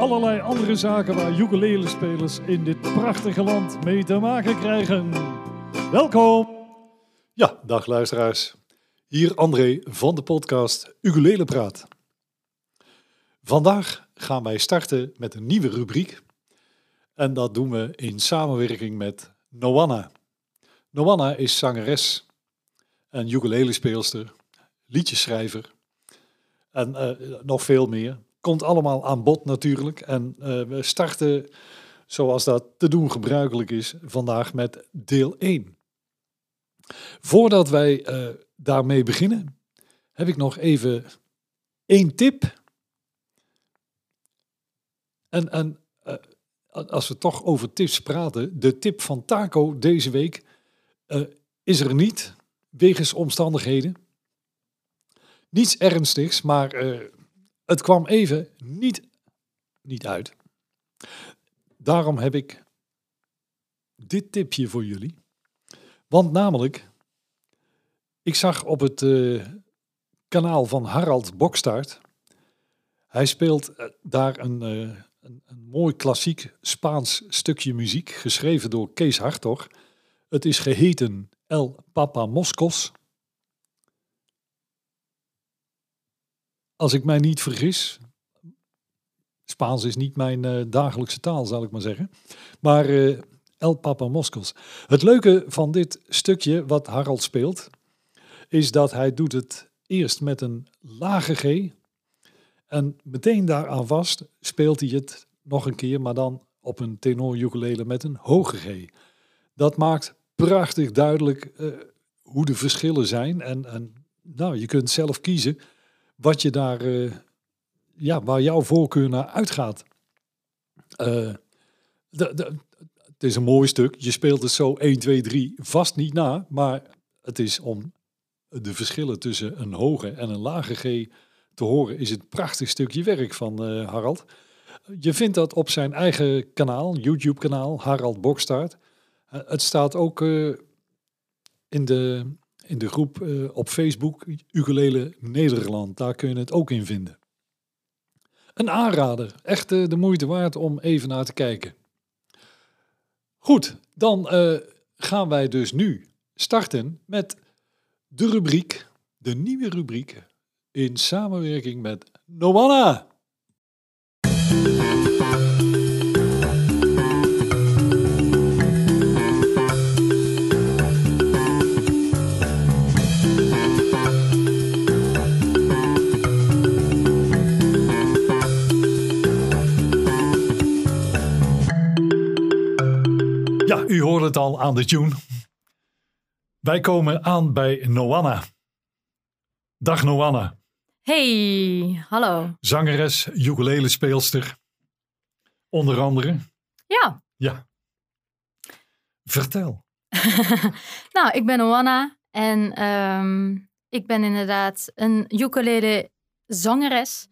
allerlei andere zaken waar ukulele-spelers in dit prachtige land mee te maken krijgen. Welkom! Ja, dag luisteraars. Hier André van de podcast Ukulele Praat. Vandaag gaan wij starten met een nieuwe rubriek. En dat doen we in samenwerking met Noanna. Noanna is zangeres en ukulele-speelster, liedjeschrijver en eh, nog veel meer. Komt allemaal aan bod natuurlijk. En eh, we starten, zoals dat te doen gebruikelijk is, vandaag met deel 1. Voordat wij eh, daarmee beginnen, heb ik nog even één tip. En, en eh, als we toch over tips praten, de tip van Taco deze week is er niet, wegens omstandigheden. Niets ernstigs, maar het kwam even niet, niet uit. Daarom heb ik dit tipje voor jullie. Want namelijk, ik zag op het eh, kanaal van Harald Bokstaart. Hij speelt eh, daar een, eh, een, een mooi klassiek Spaans stukje muziek, geschreven door Kees Hartog. Het is geheten El Papa Moscos. Als ik mij niet vergis, Spaans is niet mijn eh, dagelijkse taal, zal ik maar zeggen. Maar eh, El Papa Moscos. Het leuke van dit stukje wat Harald speelt, is dat hij doet het eerst met een lage G. En meteen daaraan vast speelt hij het nog een keer, maar dan op een tenor ukulele met een hoge G. Dat maakt prachtig duidelijk eh, hoe de verschillen zijn. En, en nou, je kunt zelf kiezen wat je daar, eh, ja, waar jouw voorkeur naar uitgaat. Eh, het is een mooi stuk. Je speelt het zo 1, 2, 3 vast niet na. Maar het is om de verschillen tussen een hoge en een lage G te horen, is het prachtig stukje werk van eh, Harald. Je vindt dat op zijn eigen kanaal, YouTube-kanaal, Harald Bokstaart. Het staat ook in, de, in de groep eh, op Facebook, Ukulele Nederland. Daar kun je het ook in vinden. Een aanrader, echt eh, de moeite waard om even naar te kijken. Goed, dan eh, gaan wij dus nu starten met de rubriek, de nieuwe rubriek, in samenwerking met Noanna. Ja, u hoort het al aan de tune. Wij komen aan bij Noanna. Dag Noanna, Hey, hallo. zangeres, ukulele speelster. Onder andere. Ja, Ja. Vertel. nou, ik ben Oana en ehm, ik ben inderdaad een ukulele zangeres.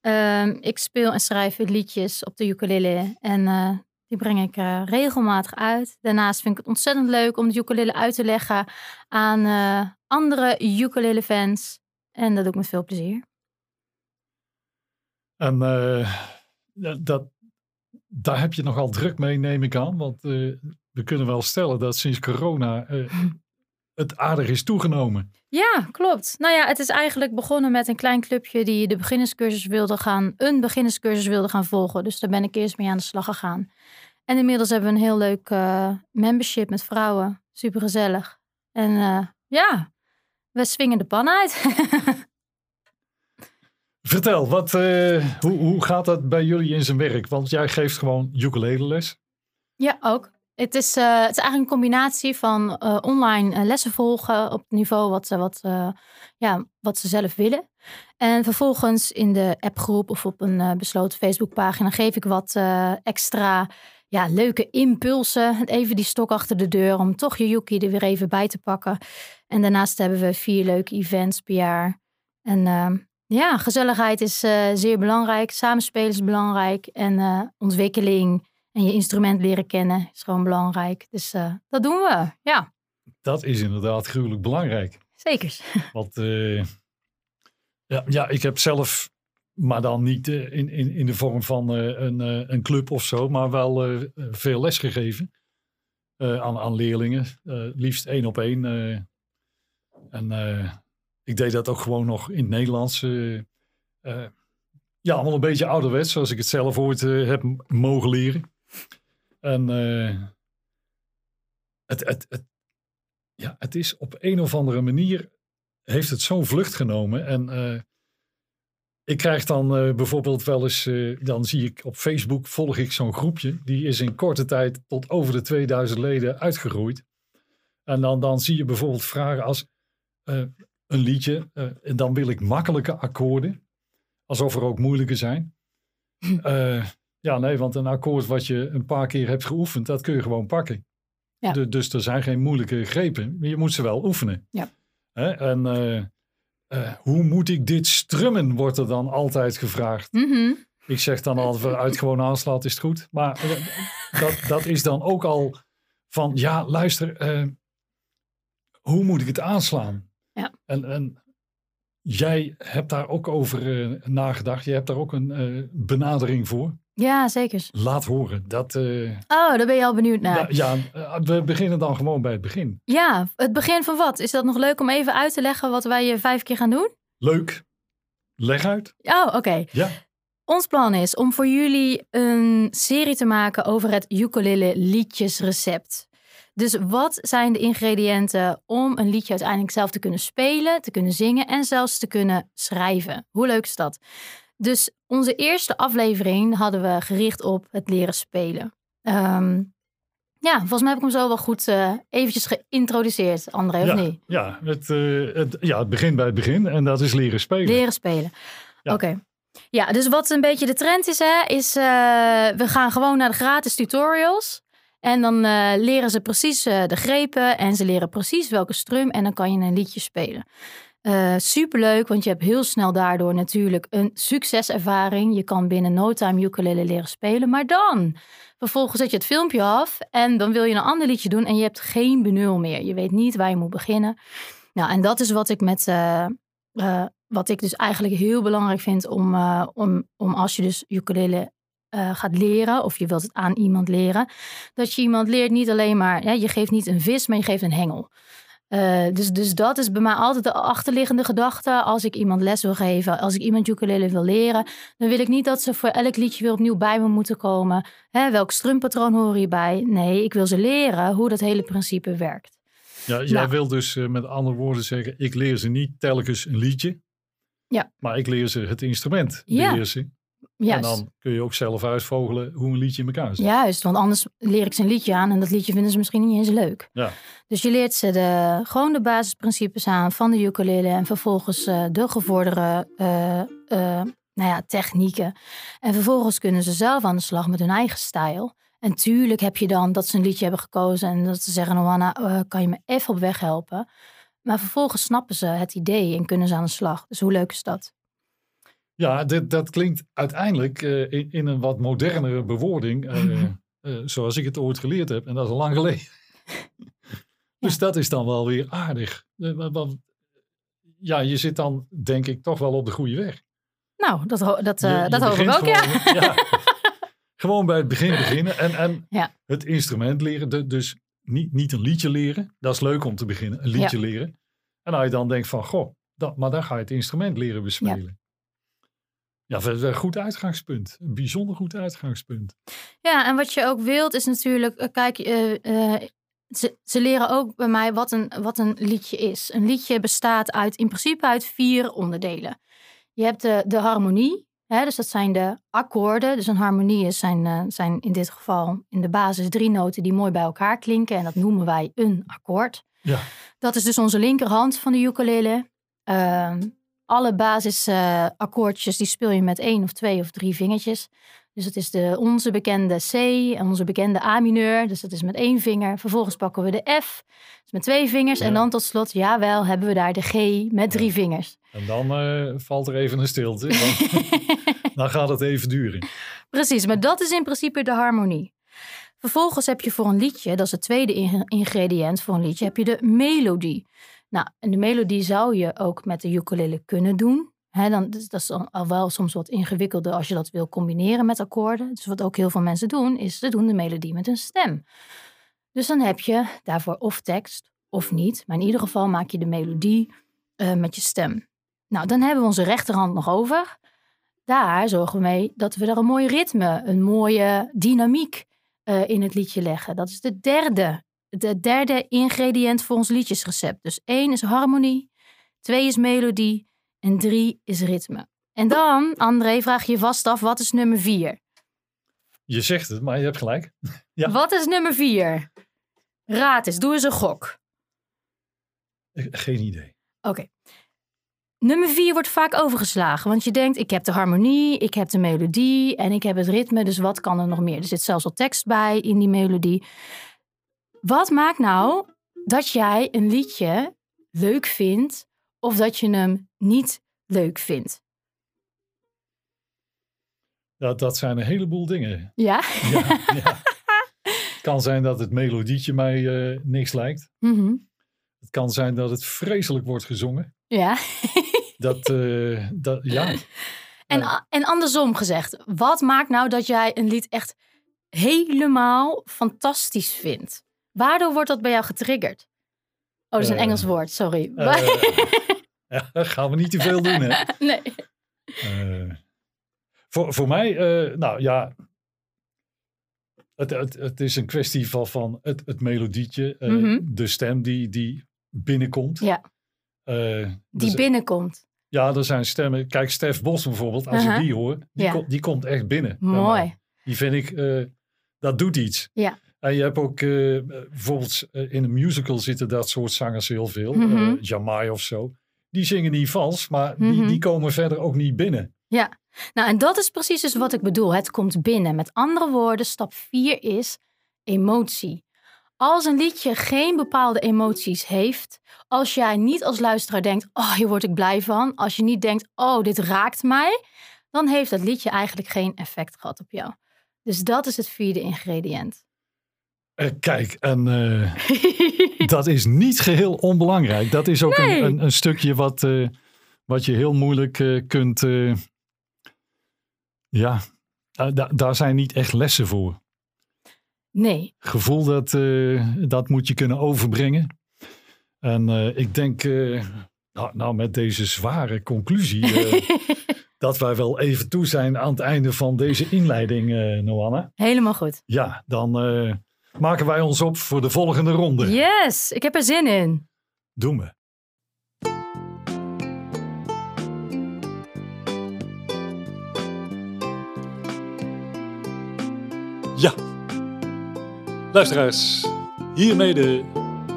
Ehm, ik speel en schrijf liedjes op de ukulele en eh, die breng ik eh, regelmatig uit. Daarnaast vind ik het ontzettend leuk om de ukulele uit te leggen aan eh, andere ukulele fans. En dat doe ik met veel plezier. En eh, dat, daar heb je nogal druk mee, neem ik aan. Want we kunnen wel stellen dat sinds corona eh, het aardig is toegenomen. Ja, klopt. Nou ja, het is eigenlijk begonnen met een klein clubje die de beginnerscursus wilde gaan, een beginnerscursus wilde gaan volgen. Dus daar ben ik eerst mee aan de slag gegaan. En inmiddels hebben we een heel leuk eh, membership met vrouwen. Super gezellig. En eh, ja, we swingen de pan uit. Vertel, wat, eh, hoe, hoe gaat dat bij jullie in zijn werk? Want jij geeft gewoon ukulele les. ja, ook. Het is, eh, het is eigenlijk een combinatie van eh, online eh, lessen volgen op het niveau wat, ze- wat, ja, wat ze zelf willen. En vervolgens in de appgroep of op een besloten Facebookpagina geef ik wat extra ja, leuke impulsen. Even die stok achter de deur om toch je Yuki er weer even bij te pakken. En daarnaast hebben we vier leuke events per jaar. En eh, ja, gezelligheid is zeer belangrijk. Samenspelen is belangrijk. En ontwikkeling en je instrument leren kennen is gewoon belangrijk. Dus eh, dat doen we. Ja, Dat is inderdaad gruwelijk belangrijk. zeker. Want eh, ja, ja, ik heb zelf, maar dan niet eh, in, in, in de vorm van een, een club of zo, maar wel veel les gegeven aan, aan leerlingen. Liefst één op één. en ik deed dat ook gewoon nog in het Nederlands. ja, allemaal een beetje ouderwets, zoals ik het zelf ooit heb mogen leren. En eh, het, het, het, ja, het is op een of andere manier heeft het zo'n vlucht genomen. En eh, ik krijg dan eh, bijvoorbeeld wel eens, dan zie ik op Facebook, volg ik zo'n groepje. Die is in korte tijd tot over de 2000 leden uitgegroeid. En dan, dan zie je bijvoorbeeld vragen als een liedje. en dan wil ik makkelijke akkoorden. Alsof er ook moeilijke zijn. Eh, ja, nee, want een akkoord wat je een paar keer hebt geoefend, dat kun je gewoon pakken. Ja. Du- dus er zijn geen moeilijke grepen. Je moet ze wel oefenen. Ja. Hè? En eh, eh, hoe moet ik dit strummen, wordt er dan altijd gevraagd. Mhm. Ik zeg dan altijd, uit gewoon aanslaat is het goed. Maar eh, dat, dat is dan ook al van, ja, luister, hoe moet ik het aanslaan? Ja. En, en jij hebt daar ook over nagedacht. Je hebt daar ook een benadering voor. Ja, zeker. Laat horen. Dat, eh, Oh, daar ben je al benieuwd naar. ja, ja, eh, we beginnen dan gewoon bij het begin. Ja, het begin van wat? Is dat nog leuk om even uit te leggen wat wij je vijf keer gaan doen? Leuk. Leg uit. Oh, oké. Ja. Ons plan is om voor jullie een serie te maken over het ukulele liedjesrecept. Dus wat zijn de ingrediënten om een liedje uiteindelijk zelf te kunnen spelen, te kunnen zingen en zelfs te kunnen schrijven? Hoe leuk is dat? Dus onze eerste aflevering hadden we gericht op het leren spelen. Ehm, ja, volgens mij heb ik hem zo wel goed eh, eventjes geïntroduceerd, André, of ja, niet? Ja het, het, ja, het begint bij het begin en dat is leren spelen. Leren spelen. Ja. Oké. Ja, dus wat een beetje de trend is, hè, is eh, we gaan gewoon naar de gratis tutorials. En dan leren ze precies de grepen en ze leren precies welke strum en dan kan je een liedje spelen. Eh superleuk, want je hebt heel snel daardoor natuurlijk een succeservaring. Je kan binnen no time ukulele leren spelen. Maar dan, vervolgens zet je het filmpje af en dan wil je een ander liedje doen en je hebt geen benul meer. Je weet niet waar je moet beginnen. Nou, en dat is wat ik met... eh, eh, wat ik dus eigenlijk heel belangrijk vind om, om, om als je dus ukulele gaat leren of je wilt het aan iemand leren, dat je iemand leert niet alleen maar, ja, je geeft niet een vis, maar je geeft een hengel. Eh, dus, dus dat is bij mij altijd de achterliggende gedachte. Als ik iemand les wil geven, als ik iemand ukulele wil leren, dan wil ik niet dat ze voor elk liedje weer opnieuw bij me moeten komen. Hè, welk strumpatroon horen hierbij? Nee, ik wil ze leren hoe dat hele principe werkt. Ja, jij Nou. wil dus eh, met andere woorden zeggen, ik leer ze niet telkens een liedje. Ja. Maar ik leer ze het instrument Ja. Juist. dan kun je ook zelf uitvogelen hoe een liedje in elkaar zit. Juist, want anders leer ik ze een liedje aan en dat liedje vinden ze misschien niet eens leuk. Ja. Dus je leert ze de, gewoon de basisprincipes aan van de ukulele en vervolgens eh, de gevorderde eh, eh, nou ja, technieken. En vervolgens kunnen ze zelf aan de slag met hun eigen stijl. En tuurlijk heb je dan dat ze een liedje hebben gekozen en dat ze zeggen, Noanna, kan je me even op weg helpen? Maar vervolgens snappen ze het idee en kunnen ze aan de slag. Dus hoe leuk is dat? Ja, dit, dat klinkt uiteindelijk eh, in, in een wat modernere bewoording, eh, Mhm. eh, zoals ik het ooit geleerd heb. En dat is al lang geleden. dus dat is dan wel weer aardig. Eh, wa- wa- ja, je zit dan denk ik toch wel op de goede weg. Nou, dat, dat, Je- je dat hoop ik ook, ja. gewoon, ja. Gewoon bij het begin beginnen en, en Ja. het instrument leren. De- dus niet, niet een liedje leren. Dat is leuk om te beginnen, een liedje leren. En als je dan denkt van, goh, dat, maar dan ga je het instrument leren bespelen. Ja, dat is een goed uitgangspunt. Een bijzonder goed uitgangspunt. Ja, en wat je ook wilt is natuurlijk, eh, kijk, eh, eh, ze, ze leren ook bij mij wat een, wat een liedje is. Een liedje bestaat uit, in principe uit vier onderdelen. Je hebt de, de harmonie, Hè, dus dat zijn de akkoorden. Dus een harmonie is zijn, zijn in dit geval in de basis drie noten die mooi bij elkaar klinken. En dat noemen wij een akkoord. Ja. Dat is dus onze linkerhand van de ukulele. Alle basisakkoordjes die speel je met één of twee of drie vingertjes. Dus dat is de, onze bekende C en onze bekende A mineur. Dus dat is met één vinger. Vervolgens pakken we de F dus met twee vingers. En dan tot slot, jawel, hebben we daar de G met drie vingers. En dan eh, valt er even een stilte. Dan, dan gaat het even duren. Precies, maar dat is in principe de harmonie. Vervolgens heb je voor een liedje, dat is het tweede in- ingrediënt voor een liedje, heb je de melodie. Nou, en de melodie zou je ook met de ukulele kunnen doen. Dan, dus dat is dan al wel soms wat ingewikkelder als je dat wil combineren met akkoorden. Dus wat ook heel veel mensen doen, is ze doen de melodie met een stem. Dus dan heb je daarvoor of tekst of niet. Maar in ieder geval maak je de melodie eh, met je stem. Nou, dan hebben we onze rechterhand nog over. Daar zorgen we mee dat we er een mooi ritme, een mooie dynamiek eh, in het liedje leggen. Dat is de derde, de derde ingrediënt voor ons liedjesrecept. Dus één is harmonie, twee is melodie en drie is ritme. En dan, André, vraag je je vast af, wat is nummer vier? Je zegt het, maar je hebt gelijk. Ja. Wat is nummer vier? Raad eens, doe eens een gok. Eh, Geen idee. Oké. Nummer vier wordt vaak overgeslagen, want je denkt, ik heb de harmonie, ik heb de melodie en ik heb het ritme, dus wat kan er nog meer? Er zit zelfs al tekst bij in die melodie. Wat maakt nou dat jij een liedje leuk vindt of dat je hem niet leuk vindt? Dat, dat zijn een heleboel dingen. Ja? Ja, ja. Het kan zijn dat het melodietje mij eh, niks lijkt. Mhm. Het kan zijn dat het vreselijk wordt gezongen. Ja. Dat, eh, dat ja. En, en andersom gezegd, wat maakt nou dat jij een lied echt helemaal fantastisch vindt? Waardoor wordt dat bij jou getriggerd? Oh, dat is een Eh, Engels woord, sorry. Eh, ja, gaan we niet te veel doen, hè? nee. Eh, voor, voor mij, nou ja. Het, het, het is een kwestie van, van het, het melodietje, Mhm. de stem die, die binnenkomt. Ja. Die dus- binnenkomt. Ja, er zijn stemmen. Kijk, Stef Bos bijvoorbeeld, als Uh-huh. ik die hoor, die, Ja. komt, die komt echt binnen. Mooi. Die vind ik, dat doet iets. Ja. En je hebt ook, eh, bijvoorbeeld eh, in een musical zitten dat soort zangers heel veel. Eh, Jamai of zo. Die zingen niet vals, maar die, Mhm. die komen verder ook niet binnen. Ja. Nou, en dat is precies dus wat ik bedoel. Het komt binnen. Met andere woorden, stap 4 is emotie. Als een liedje geen bepaalde emoties heeft, als jij niet als luisteraar denkt, oh, hier word ik blij van, als je niet denkt, oh, dit raakt mij, dan heeft dat liedje eigenlijk geen effect gehad op jou. Dus dat is het vierde ingrediënt. Eh, kijk, en eh, dat is niet geheel onbelangrijk. Dat is ook Nee. een, een, een stukje wat, eh, wat je heel moeilijk kunt. ja, da- da- daar zijn niet echt lessen voor. Nee, Gevoel dat, dat moet je kunnen overbrengen. En ik denk, nou, nou, met deze zware conclusie, dat wij wel even toe zijn aan het einde van deze inleiding, Noanna. helemaal goed. Ja, dan maken wij ons op voor de volgende ronde. Yes, ik heb er zin in. Doen we. Ja. Luisteraars, hiermee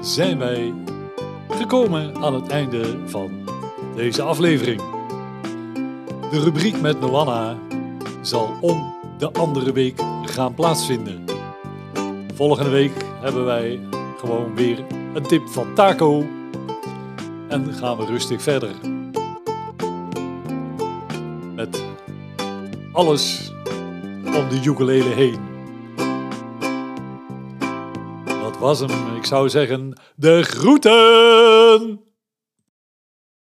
zijn wij gekomen aan het einde van deze aflevering. De rubriek met Noanna zal om de andere week gaan plaatsvinden. Volgende week hebben wij gewoon weer een tip van Taco. En gaan we rustig verder. Met alles om de ukulele heen. Dat was hem. Ik zou zeggen, de groeten!